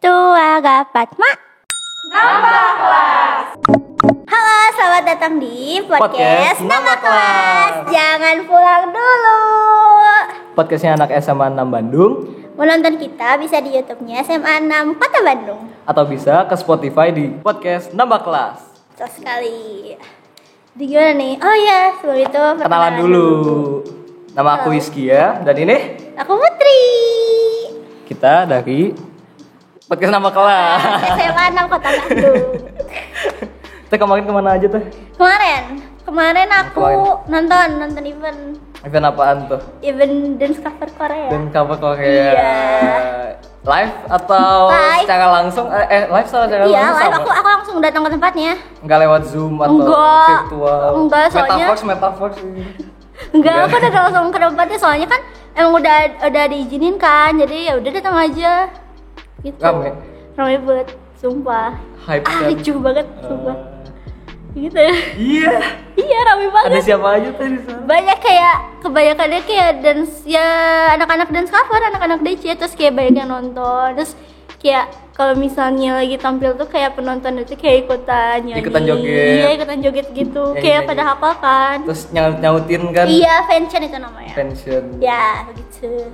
Tua Gapat Mak Nambah kelas Halo, selamat datang di podcast, Podcast Nambah kelas. Kelas. Jangan pulang dulu Podcastnya anak SMA 6 Bandung Menonton kita bisa di YouTube-nya SMA 6 Kota Bandung atau bisa ke Spotify di podcast Nambah Kelas. Betul sekali Di gimana nih? Oh ya, sebelum itu Kenalan dulu. Nama aku Halo. Rizky ya dan ini Aku Putri kita dari podcast Nambah Kelas. SMA 6 Kota Bandung Kita kemarin ke mana aja tuh? Kemarin, kemarin aku Kemarin. nonton, nonton event Event apaan tuh? Event dance cover Korea Dan cover Korea. Iya. Live atau Live. secara langsung? Eh, eh, live atau secara Iya, langsung? live sama? aku aku langsung datang ke tempatnya. Nggak lewat Zoom atau Enggak. virtual? Enggak, soalnya- Metaverse, metaverse. Enggak, Enggak. aku udah langsung ke tempatnya soalnya kan emang udah udah diizinin kan. Jadi ya udah datang aja. Gitu. Rame? Rame banget, sumpah. Hype Ah, kan? ricuh banget, sumpah. Eh, Gitu ya. Iya. Iya, rame Ada banget. siapa aja tuh di sana? Banyak kayak kebanyakannya kayak dance ya anak-anak dance cover, anak-anak DC terus kayak banyak yang nonton. Terus kayak kalau misalnya lagi tampil tuh kayak penonton itu kayak ikutan nyanyi. Ikutan joget. Iya, ikutan joget gitu. Nyanyi-nyayi. kayak pada hafal kan. Terus nyaut nyautin kan? Iya, fansion itu namanya. Pension. Ya, begitu.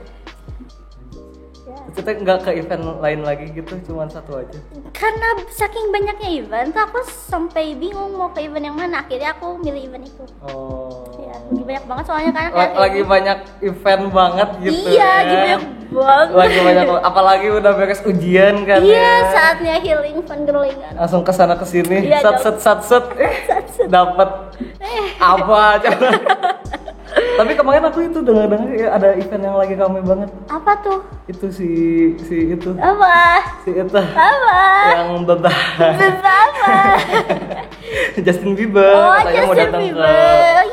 Kita nggak ke event lain lagi gitu, cuma satu aja. Karena saking banyaknya event, tuh aku sampai bingung mau ke event yang mana. Akhirnya aku milih event itu. Oh. Ya, lagi banyak banget soalnya kan. La- lagi banyak event banget gitu. Iya, ya. lagi banyak banget. Lagi banyak, apalagi udah beres ujian kan Iya, ya. saatnya healing, fun girling kan. Langsung ke sana ke sini, Iya sat dong. sat sat sat, eh, dapat Eh, apa coba. Tapi kemarin aku itu dengar-dengar ya ada event yang lagi rame banget. apa tuh? Itu si si itu, Apa? si itu Apa? yang bebas. Apa? Justin Bieber Oh, katanya mau Justin datang Bieber. ke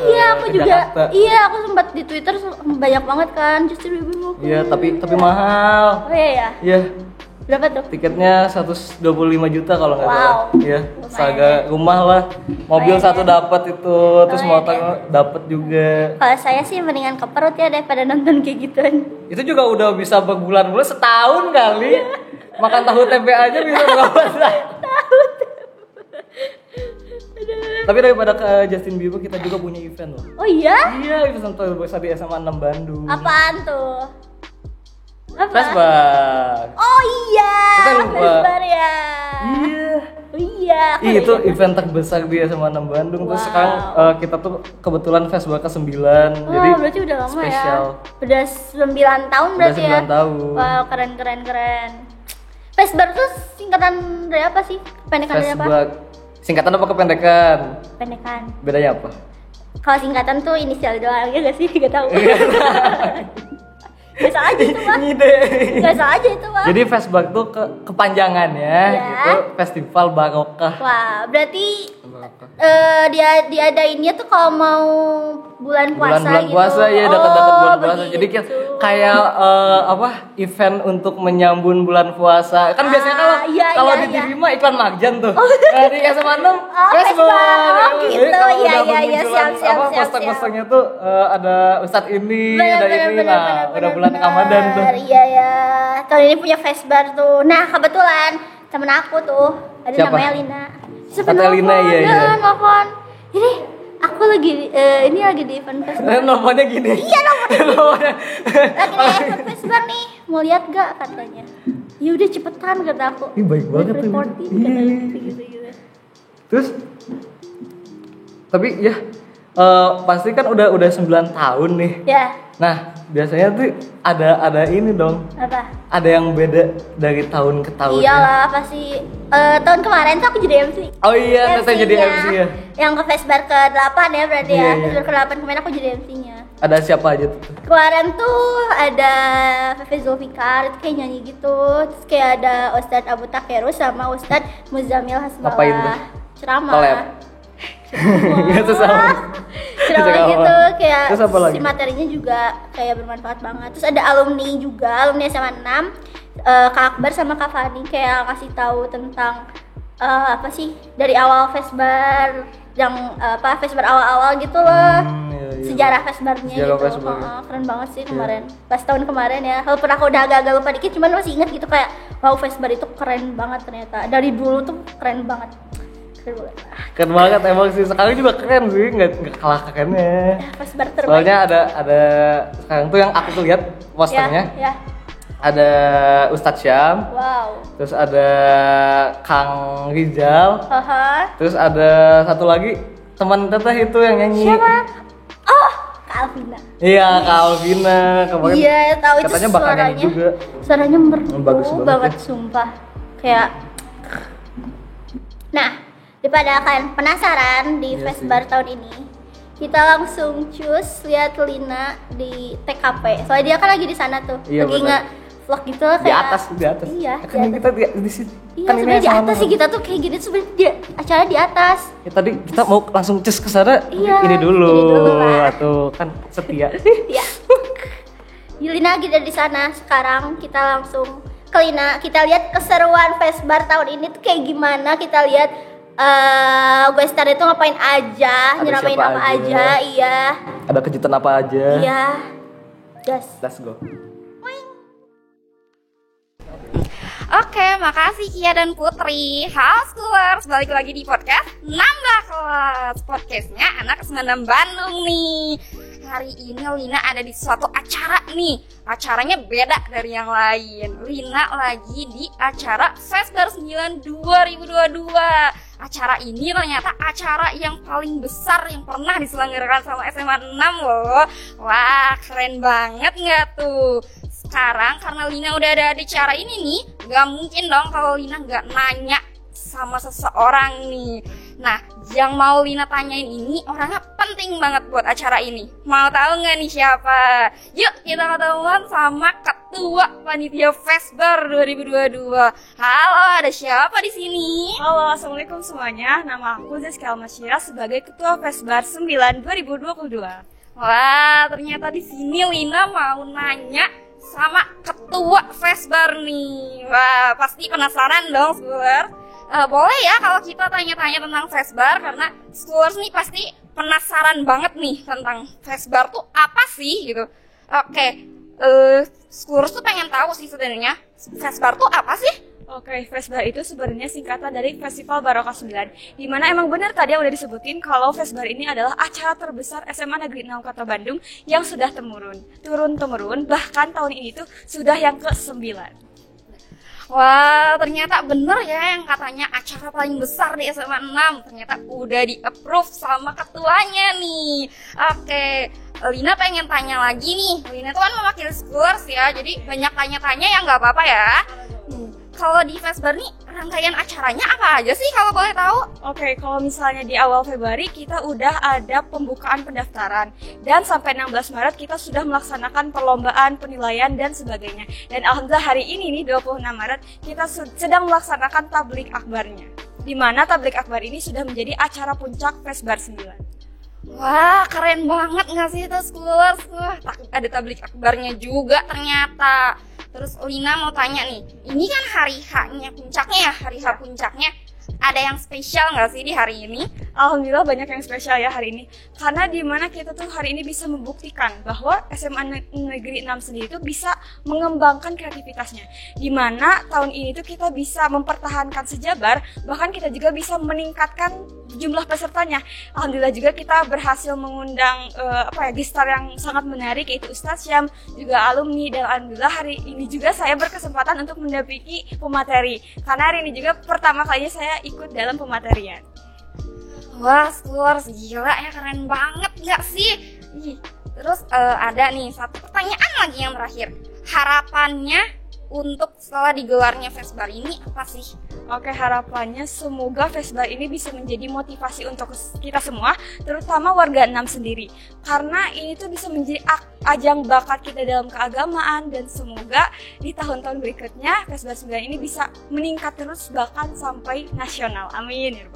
iya, ke- aku ke juga. Jakarta. Iya, aku sempat di Twitter banyak banget kan Justin Bieber mau. Iya, tapi tapi mahal. Oh iya ya. Iya, Berapa tuh? tiketnya 125 juta kalau nggak Wow. salah. Iya, saga ya. rumah lah. Mobil Lumayan satu ya. dapat itu, terus Lumayan motor ya. dapat juga. Kalau saya sih mendingan ke perut ya daripada nonton kayak gituan. Itu juga udah bisa berbulan-bulan setahun kali. Makan tahu tempe aja bisa berapa Tapi daripada ke Justin Bieber kita juga punya event loh. Oh iya? Iya, event terbesar di SMA 6 Bandung. Apaan tuh? Apa? Flashback. Oh iya. Flashbar ya. Iya. Iya. Ih, itu event terbesar di SMA 6 Bandung. Terus Wow. sekarang eh, kita tuh kebetulan festival ke-9. Oh, jadi berarti udah lama spesial. ya. Udah 9 tahun Udah berarti ya. 9 tahun. Wow, keren keren keren. Flashbar tuh singkatan dari apa sih? Pendekan dari apa? Singkatan apa kependekan? Pendekan. Bedanya apa? Kalau singkatan tuh inisial doang ya gak sih? Gak tahu. Biasa aja itu mah. Ngide. Biasa aja itu mah. Jadi Flashback tuh ke kepanjangannya Ya. itu Festival Barokah. Wah, berarti Eh dia diadainnya tuh kalau mau bulan puasa Bulan-bulan gitu. puasa ya dekat-dekat Oh, bulan puasa. Jadi kayak begitu. kayak eh, apa? Event untuk menyambut bulan puasa. Kan biasanya kalau Ah, iya, kalau iya, di iya. TV mah iklan Magjan tuh. Eh, di SMA 6 Oh, Flashback. Oh, Jadi gitu. kalau Iya, udah iya, iya. bermunculan, Siap, siap, apa siap, poster-posternya tuh eh, ada Ustadz ini, Bener, ada bener, ini. bener, nah, bener, udah bulan bener. Ramadan tuh. Iya ya. Tahun ini punya Flashbar tuh. Nah, kebetulan temen aku tuh ada Siapa? namanya Lina. Terus Kata nelfon, Lina, iya, iya. nelfon. Ini aku lagi eh, ini lagi di event Flashbar. nomornya gini. Iya, nomornya. lagi di event Flashbar nih. Mau lihat gak katanya? Ya udah cepetan kata aku. Ih, baik banget tuh. Iya, iya. Terus tapi ya eh, pasti kan udah udah 9 tahun nih. Ya, Nah, biasanya tuh ada ada ini dong. apa? Ada yang beda dari tahun ke tahun. Iyalah pasti eh, tahun kemarin tuh aku jadi MC. Oh iya, teteh jadi. MC ya. Yang ke Flashbar ke-8 ya berarti Iya, ya. iya. Flashbar ke-8 kemarin aku jadi MC-nya. Ada siapa aja tuh? Kemarin tuh ada Fefe Zulfikar itu kayak nyanyi gitu. Terus kayak ada Ustadz Abu Takeru sama Ustadz Muzamil Hasbullah. Ngapain tuh? Ceramah. Collab. Iya, terus apa? Ceramah Terus apa? gitu kayak Terus apa lagi? si materinya juga kayak bermanfaat banget. Terus ada alumni juga, alumni SMA 6 eh, Kak Akbar sama Kak Fani kayak ngasih tahu tentang eh, apa sih dari awal Vesbar yang eh, apa Vesbar awal-awal gitu loh. Hmm, iya, iya. Sejarah Vesbarnya Sejarah gitu. Vesbar. Heeh, keren banget sih kemarin. Pas tahun kemarin ya. Walaupun aku udah agak-agak lupa dikit cuman masih inget gitu kayak wow Vesbar itu keren banget ternyata dari dulu tuh keren banget keren banget keren banget emang sih. Sekarang juga keren sih nggak nggak kalah kerennya. Vesbar terbaik soalnya ada ada sekarang tuh yang aku tuh lihat posternya. Ya, ya. ada Ustadz Syam wow. terus ada Kang Rizal haha. terus ada satu lagi teman teteh itu yang nyanyi. Siapa? Oh Kak Alvina. Iya Kak Alvina. Kemarin iya tahu itu katanya bakal suaranya juga. suaranya merdu bagus banget banget ya. sumpah. Kayak nah daripada kalian penasaran di Iya Vesbar tahun ini kita langsung cus lihat Lina di TKP soalnya dia kan lagi di sana tuh. Iya, lagi nge vlog gitu lah di kayak atas di atas. iya kan di atas. kita di, di sini iya kan ini sebenarnya di atas sih kita tuh kayak gini sebenarnya dia acara di atas. Ya, tadi kita mau langsung cus ke sana Iya, ini dulu, ini dulu lah. atau kan setia. Ya Lina lagi di sana sekarang kita langsung ke Lina. Kita lihat keseruan Vesbar tahun ini tuh kayak gimana? Kita lihat eh gue star itu ngapain aja Ada nyeramain apa aja. aja iya ada kejutan apa aja iya yes let's go Oke, makasih Kia dan Putri. Halo Schoolers, balik lagi di podcast Nambah Kelas. Podcastnya anak 96 Bandung nih. Hari ini Lina ada di suatu acara nih. Acaranya beda dari yang lain. Lina lagi di acara Vesbar 9 2022. Acara ini ternyata acara yang paling besar yang pernah diselenggarakan sama SMA 6 loh. Wah, keren banget nggak tuh? sekarang karena Lina udah ada di acara ini nih nggak mungkin dong kalau Lina nggak nanya sama seseorang nih nah yang mau Lina tanyain ini orangnya penting banget buat acara ini mau tahu nggak nih siapa yuk kita ketemuan sama ketua panitia Vesbar 2022 halo ada siapa di sini Halo, Assalamualaikum semuanya. Nama aku Zazkia Almasyira sebagai Ketua Vesbar 9 2022. Wah, ternyata di sini Lina mau nanya sama ketua Vesbar nih. Wah, pasti penasaran dong, Schoolers. Eh, boleh ya kalau kita tanya-tanya tentang Vesbar karena Schoolers nih pasti penasaran banget nih tentang Vesbar tuh apa sih gitu. Oke, eh Schoolers tuh pengen tahu sih sebenarnya. Vesbar tuh apa sih? Oke, Vesbar itu sebenarnya singkatan dari Festival Barokah 9 Di mana emang benar tadi yang udah disebutin kalau Vesbar ini adalah acara terbesar SMA Negeri 6 Kota Bandung yang sudah temurun. Turun-temurun, bahkan tahun ini tuh sudah yang ke-9 Wah, ternyata bener ya yang katanya acara paling besar di SMA 6 Ternyata udah di-approve sama ketuanya nih. Oke, Lina pengen tanya lagi nih. Lina tuh kan mewakili schoolers ya Jadi banyak tanya-tanya ya nggak apa-apa ya. Hmm, Kalau di Vesbar nih rangkaian acaranya apa aja sih kalau boleh tahu? Oke, kalau misalnya di awal Februari kita udah ada pembukaan pendaftaran dan sampai 16 Maret kita sudah melaksanakan perlombaan, penilaian dan sebagainya. Dan alhamdulillah hari ini nih 26 Maret kita sedang melaksanakan tablik akbarnya. Di mana tablik akbar ini sudah menjadi acara puncak Vesbar 9. Wah, keren banget nggak sih itu schoolers? Wah, ada tablik akbarnya juga ternyata. Terus Lina mau tanya nih, ini kan hari H-nya puncaknya ya, hari H puncaknya. Ada yang spesial nggak sih di hari ini? Alhamdulillah banyak yang spesial ya hari ini. Karena di mana kita tuh hari ini bisa membuktikan bahwa SMA Ne- Negeri 6 sendiri tuh bisa mengembangkan kreativitasnya. Di mana tahun ini tuh kita bisa mempertahankan sejabar, bahkan kita juga bisa meningkatkan jumlah pesertanya. Alhamdulillah juga kita berhasil mengundang eh, apa ya gestar yang sangat menarik yaitu Ustadz Syam, juga alumni dan alhamdulillah hari ini juga saya berkesempatan untuk mendampingi pemateri. Karena hari ini juga pertama kalinya saya ikut dalam pematerian. Wah, schoolers gila ya keren banget nggak sih? Ih, Terus eh, ada nih satu pertanyaan lagi yang terakhir. Harapannya untuk setelah digelarnya Vesbar ini apa sih? Oke, harapannya semoga festival ini bisa menjadi motivasi untuk kita semua, terutama warga enam sendiri. Karena ini tuh bisa menjadi ajang bakat kita dalam keagamaan dan semoga di tahun-tahun berikutnya festival 9 ini bisa meningkat terus bahkan sampai nasional. Amin ya.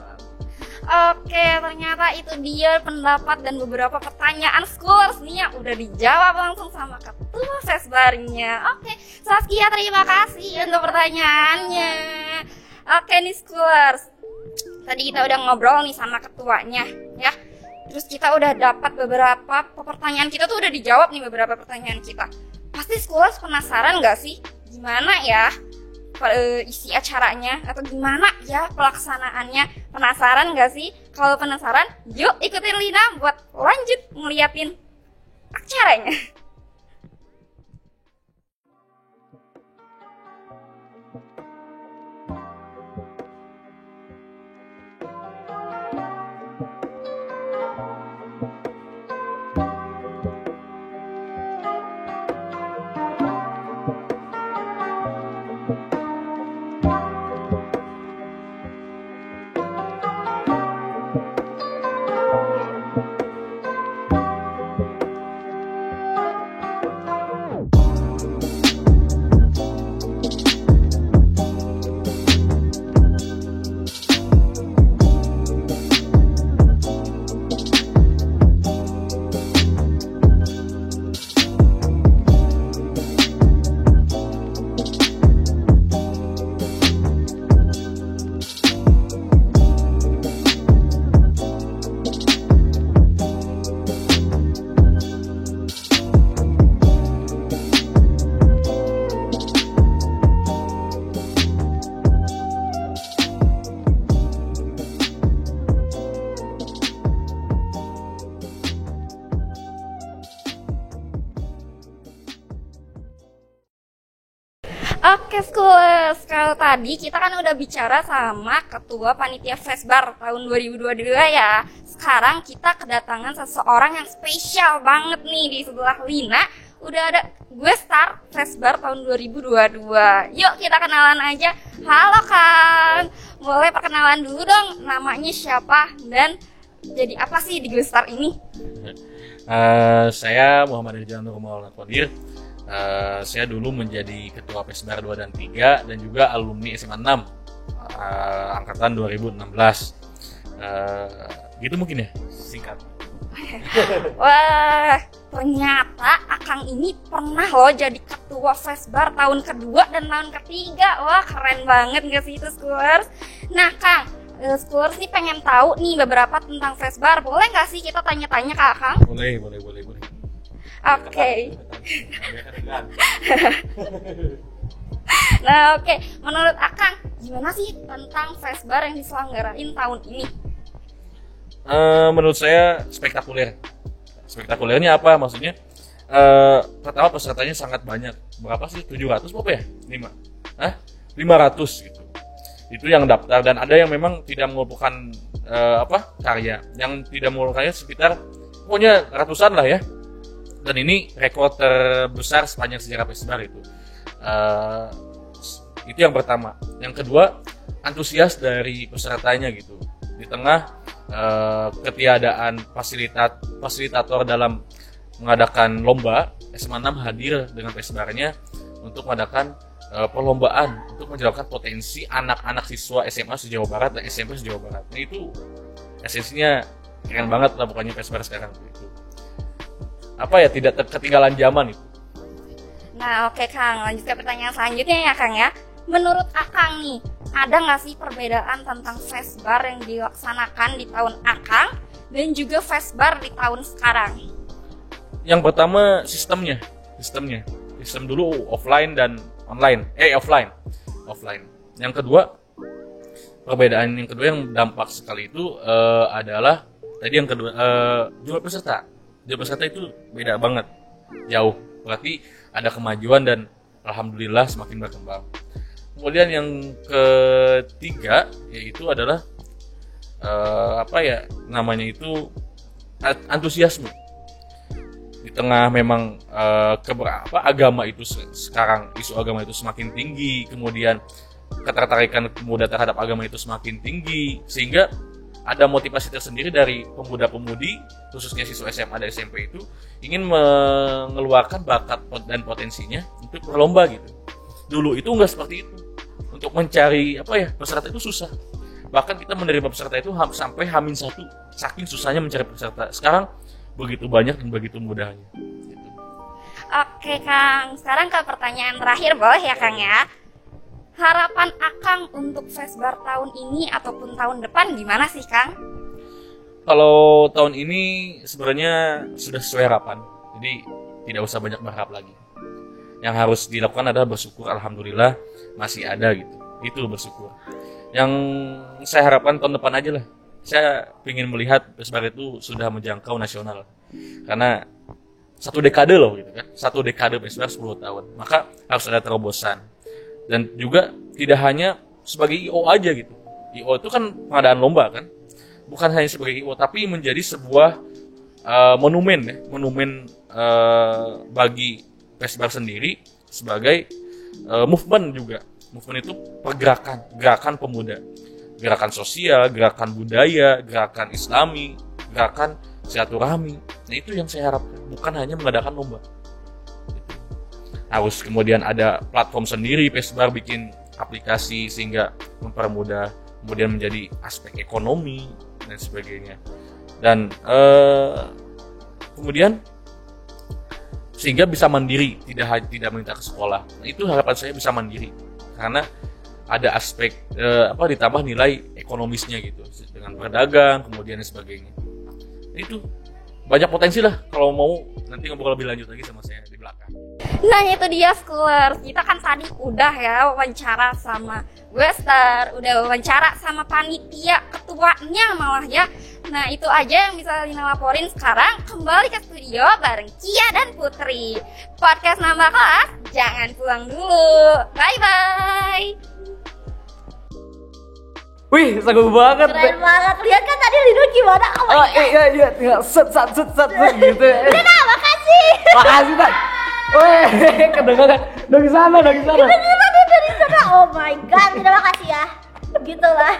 Oke, ternyata itu dia pendapat dan beberapa pertanyaan schoolers nih yang udah dijawab langsung sama ketua Vesbarnya. Oke, Saskia terima kasih untuk pertanyaannya. Oke nih schoolers, tadi kita udah ngobrol nih sama ketuanya, ya. Terus kita udah dapat beberapa pertanyaan kita tuh udah dijawab nih beberapa pertanyaan kita. Pasti schoolers penasaran nggak sih gimana ya eh, isi acaranya atau gimana ya pelaksanaannya. Penasaran gak sih? Kalau penasaran yuk ikutin Lina buat lanjut ngeliatin acaranya Oke Schoolers, kalau tadi kita kan udah bicara sama ketua panitia Fesbar tahun 2022 ya. Sekarang kita kedatangan seseorang yang spesial banget nih di sebelah Lina. Udah ada gue star Fesbar tahun 2022 Yuk kita kenalan aja. Halo Kang. Boleh perkenalan dulu dong namanya siapa dan jadi apa sih di gue star ini? Eh, saya Muhammad Rizal Nur Qadir. Eh, saya dulu menjadi ketua Pesbar 2 dan 3 dan juga alumni SMA 6 eh, angkatan 2016. Eh, gitu mungkin ya singkat. Wah, ternyata Akang ini pernah loh jadi ketua Fesbar tahun kedua dan tahun ketiga. Wah, keren banget gak sih itu Schoolers? Nah, Kang, Schoolers nih pengen tahu nih beberapa tentang Fesbar. Boleh nggak sih kita tanya-tanya ke Akang? Boleh, boleh, boleh, boleh. Oke. Nah, oke. Menurut Akang, gimana sih tentang Fesbar yang diselenggarain tahun ini? Eh, menurut saya spektakuler. Spektakulernya apa? Maksudnya eh pertama pesertanya sangat banyak. Berapa sih? 700 berapa ya? 5. Hah? 500 gitu. Itu yang daftar dan ada yang memang tidak mengumpulkan eh, apa? karya. Yang tidak mengumpulkan karya sekitar pokoknya ratusan lah ya. Dan ini rekor terbesar sepanjang sejarah Pesbar itu. Eh, itu yang pertama. Yang kedua, antusias dari pesertanya gitu. Di tengah eh, ketiadaan fasilitat fasilitator dalam mengadakan lomba, SMA 6 hadir dengan Pesbarnya untuk mengadakan eh, perlombaan untuk menjawabkan potensi anak-anak siswa SMA se Jawa Barat dan SMP se Jawa Barat. Nah, itu esensinya keren banget lah pokoknya Pesbar sekarang itu. Apa ya tidak ketinggalan zaman itu. Nah, oke Kang, lanjut ke pertanyaan selanjutnya ya Kang ya. Menurut Akang nih, ada nggak sih perbedaan tentang Fesbar yang dilaksanakan di tahun Akang dan juga Fesbar di tahun sekarang? yang pertama sistemnya. Sistemnya. Sistem dulu offline dan online. Eh offline. Offline. Yang kedua perbedaan yang kedua yang dampak sekali itu eh, adalah tadi yang kedua eh, jumlah peserta jumlah peserta itu beda banget. Jauh. Berarti ada kemajuan dan alhamdulillah semakin berkembang. Kemudian yang ketiga yaitu adalah eh, apa ya namanya itu antusiasme. Di tengah memang eh, keberapa agama itu se- sekarang isu agama itu semakin tinggi kemudian ketertarikan pemuda terhadap agama itu semakin tinggi sehingga ada motivasi tersendiri dari pemuda-pemudi khususnya siswa SMA dan SMP itu ingin mengeluarkan bakat dan potensinya untuk berlomba gitu. Dulu itu nggak seperti itu. Untuk mencari apa ya peserta itu susah. Bahkan kita menerima peserta itu sampai hamin satu saking susahnya mencari peserta. Sekarang begitu banyak dan begitu mudahnya. Oke Kang, sekarang ke pertanyaan terakhir boleh ya Kang ya? Harapan Akang untuk Fesbar tahun ini ataupun tahun depan gimana sih Kang? kalau tahun ini sebenarnya sudah sesuai harapan jadi tidak usah banyak berharap lagi. Yang harus dilakukan adalah bersyukur alhamdulillah masih ada gitu. Itu bersyukur. Yang saya harapkan tahun depan aja lah. Saya ingin melihat Pesbar itu sudah menjangkau nasional. Karena satu dekade loh gitu kan. Satu dekade Pesbar 10 tahun. Maka harus ada terobosan dan juga tidak hanya sebagai IO aja gitu. IO itu kan pengadaan lomba kan. Bukan hanya sebagai IO tapi menjadi sebuah uh, monumen ya. Monumen uh, bagi Pesbar sendiri sebagai uh, movement juga. Movement itu pergerakan gerakan pemuda. Gerakan sosial gerakan budaya gerakan islami gerakan silaturahmi. Nah itu yang saya harapkan. Bukan hanya mengadakan lomba harus kemudian ada platform sendiri Pesbar bikin aplikasi sehingga mempermudah kemudian menjadi aspek ekonomi dan sebagainya. Dan eh, kemudian sehingga bisa mandiri tidak tidak minta ke sekolah. Nah, itu harapan saya bisa mandiri karena ada aspek eh, apa ditambah nilai ekonomisnya gitu dengan berdagang kemudian dan sebagainya. Itu banyak potensi lah kalau mau. Nanti ngobrol lebih lanjut lagi sama saya di belakang. Nah itu dia Schoolers Kita kan tadi udah ya wawancara sama Wester Udah wawancara sama panitia ketuanya malah ya. Nah itu aja yang bisa Lina laporin sekarang. Kembali ke studio bareng Kia dan Putri. Podcast nambah kelas Jangan pulang dulu. Bye bye Wih, seru banget. Keren banget. Lihat kan tadi Lido gimana? Oh Oh, iya iya, tinggal set set set set set gitu. Nah, makasih. Makasih, Tan. Wih, kedengeran dari sana, dari sana. Kedengeran dia dari sana. Oh my god, terima kasih ya. Gitu lah.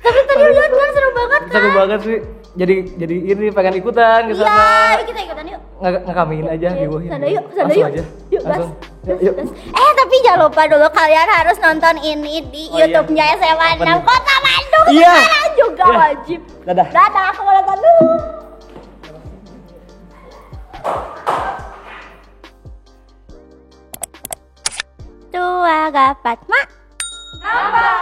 Tapi tadi lihat kan seru banget kan? Seru banget sih. Jadi jadi ini pengen ikutan ke Iya, sana. yuk kita ikutan yuk. Ngekamin aja di bawah Sana yuk, sana yuk. aja. Yuk. Langsung. Yuk, yuk. Eh, tapi jangan lupa dulu kalian harus nonton ini di Oh, iya. YouTube-nya SMA Apa 6 nih? Kota Bandung. Iya. sekarang juga Iya. wajib. Dadah. Dadah, aku mau nonton dulu. Tua gapat mak. Nambah